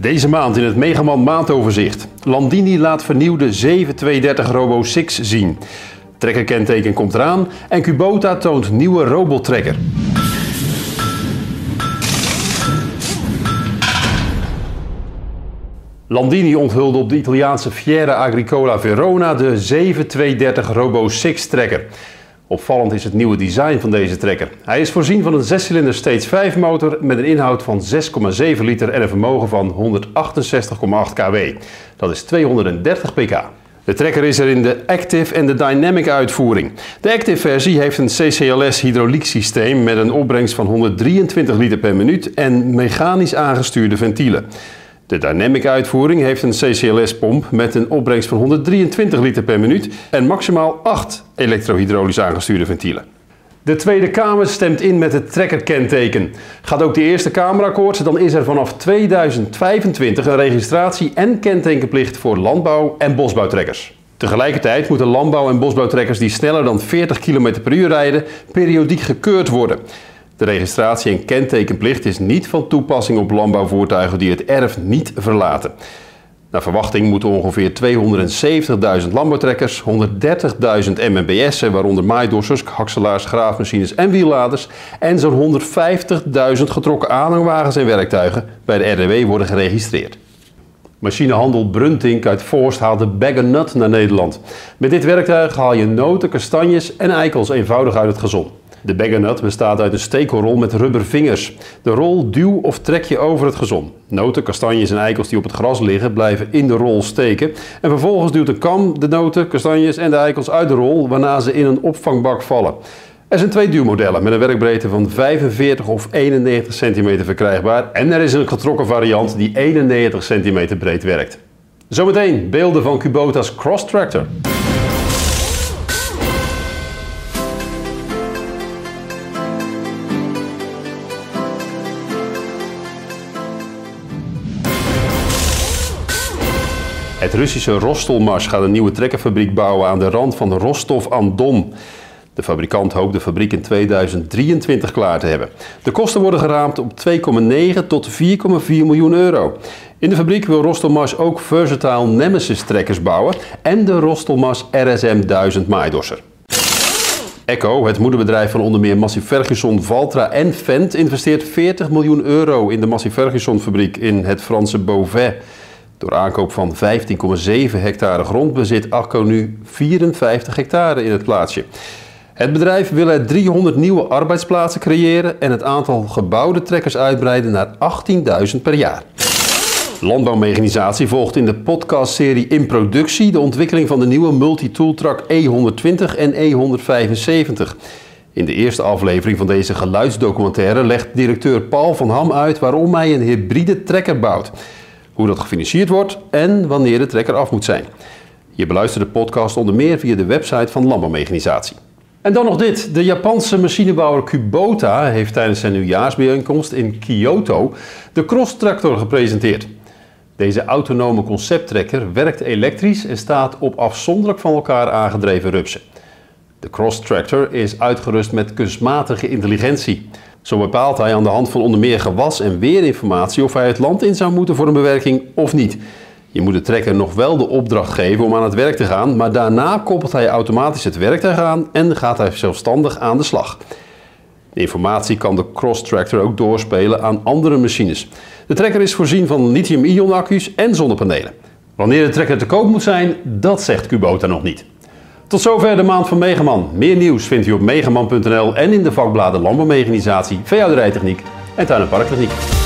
Deze maand in het Megaman maandoverzicht. Landini laat vernieuwde 7230 Robo 6 zien. Trekkerkenteken komt eraan en Kubota toont nieuwe robottrekker. Landini onthulde op de Italiaanse Fiera Agricola Verona de 7230 Robo 6 trekker. Opvallend is het nieuwe design van deze trekker. Hij is voorzien van een 6-cilinder Stage 5 motor met een inhoud van 6,7 liter en een vermogen van 168,8 kW. Dat is 230 pk. De trekker is er in de Active en de Dynamic uitvoering. De Active versie heeft een CCLS hydrauliek systeem met een opbrengst van 123 liter per minuut en mechanisch aangestuurde ventielen. De Dynamic uitvoering heeft een CCLS-pomp met een opbrengst van 123 liter per minuut en maximaal 8 elektrohydraulisch aangestuurde ventielen. De Tweede Kamer stemt in met het trekkerkenteken. Gaat ook de Eerste Kamer akkoord, dan is er vanaf 2025 een registratie- en kentekenplicht voor landbouw- en bosbouwtrekkers. Tegelijkertijd moeten landbouw- en bosbouwtrekkers die sneller dan 40 km per uur rijden, periodiek gekeurd worden. De registratie- en kentekenplicht is niet van toepassing op landbouwvoertuigen die het erf niet verlaten. Naar verwachting moeten ongeveer 270.000 landbouwtrekkers, 130.000 MMBS'en, waaronder maaidossers, hakselaars, graafmachines en wielladers, en zo'n 150.000 getrokken aanhangwagens en werktuigen bij de RDW worden geregistreerd. Machinehandel Bruntink uit Voorst haalt de Bag Nut naar Nederland. Met dit werktuig haal je noten, kastanjes en eikels eenvoudig uit het gezond. De bagernut bestaat uit een stekelrol met rubbervingers. De rol duw of trek je over het gezon. Noten, kastanjes en eikels die op het gras liggen blijven in de rol steken. En vervolgens duwt de kam de noten, kastanjes en de eikels uit de rol waarna ze in een opvangbak vallen. Er zijn twee duwmodellen met een werkbreedte van 45 of 91 cm verkrijgbaar. En er is een getrokken variant die 91 cm breed werkt. Zometeen beelden van Kubota's Cross Tractor. Het Russische Rostolmars gaat een nieuwe trekkerfabriek bouwen aan de rand van Rostov-aan-Don. De fabrikant hoopt de fabriek in 2023 klaar te hebben. De kosten worden geraamd op 2,9 tot 4,4 miljoen euro. In de fabriek wil Rostolmars ook versatile Nemesis trekkers bouwen en de Rostolmars RSM 1000 maaidosser. Echo, het moederbedrijf van onder meer Massey Ferguson, Valtra en Fendt, investeert 40 miljoen euro in de Massey Ferguson fabriek in het Franse Beauvais. Door aankoop van 15,7 hectare grond bezit Akko nu 54 hectare in het plaatsje. Het bedrijf wil er 300 nieuwe arbeidsplaatsen creëren en het aantal gebouwde trekkers uitbreiden naar 18.000 per jaar. Landbouwmechanisatie volgt in de podcastserie In Productie de ontwikkeling van de nieuwe multitooltruck E120 en E175. In de eerste aflevering van deze geluidsdocumentaire legt directeur Paul van Ham uit waarom hij een hybride trekker bouwt hoe dat gefinancierd wordt en wanneer de trekker af moet zijn. Je beluistert de podcast onder meer via de website van Landbouwmechanisatie. En dan nog dit. De Japanse machinebouwer Kubota heeft tijdens zijn nieuwjaarsbijeenkomst in Kyoto de Cross Tractor gepresenteerd. Deze autonome concepttrekker werkt elektrisch en staat op afzonderlijk van elkaar aangedreven rupsen. De Cross Tractor is uitgerust met kunstmatige intelligentie. Zo bepaalt hij aan de hand van onder meer gewas- en weerinformatie of hij het land in zou moeten voor een bewerking of niet. Je moet de trekker nog wel de opdracht geven om aan het werk te gaan, maar daarna koppelt hij automatisch het werktuig aan en gaat hij zelfstandig aan de slag. De informatie kan de Cross Tractor ook doorspelen aan andere machines. De trekker is voorzien van lithium-ion accu's en zonnepanelen. Wanneer de trekker te koop moet zijn, dat zegt Kubota nog niet. Tot zover de maand van Megaman. Meer nieuws vindt u op megaman.nl en in de vakbladen Landbouwmechanisatie, Veehouderijtechniek en Tuin- en Parktechniek.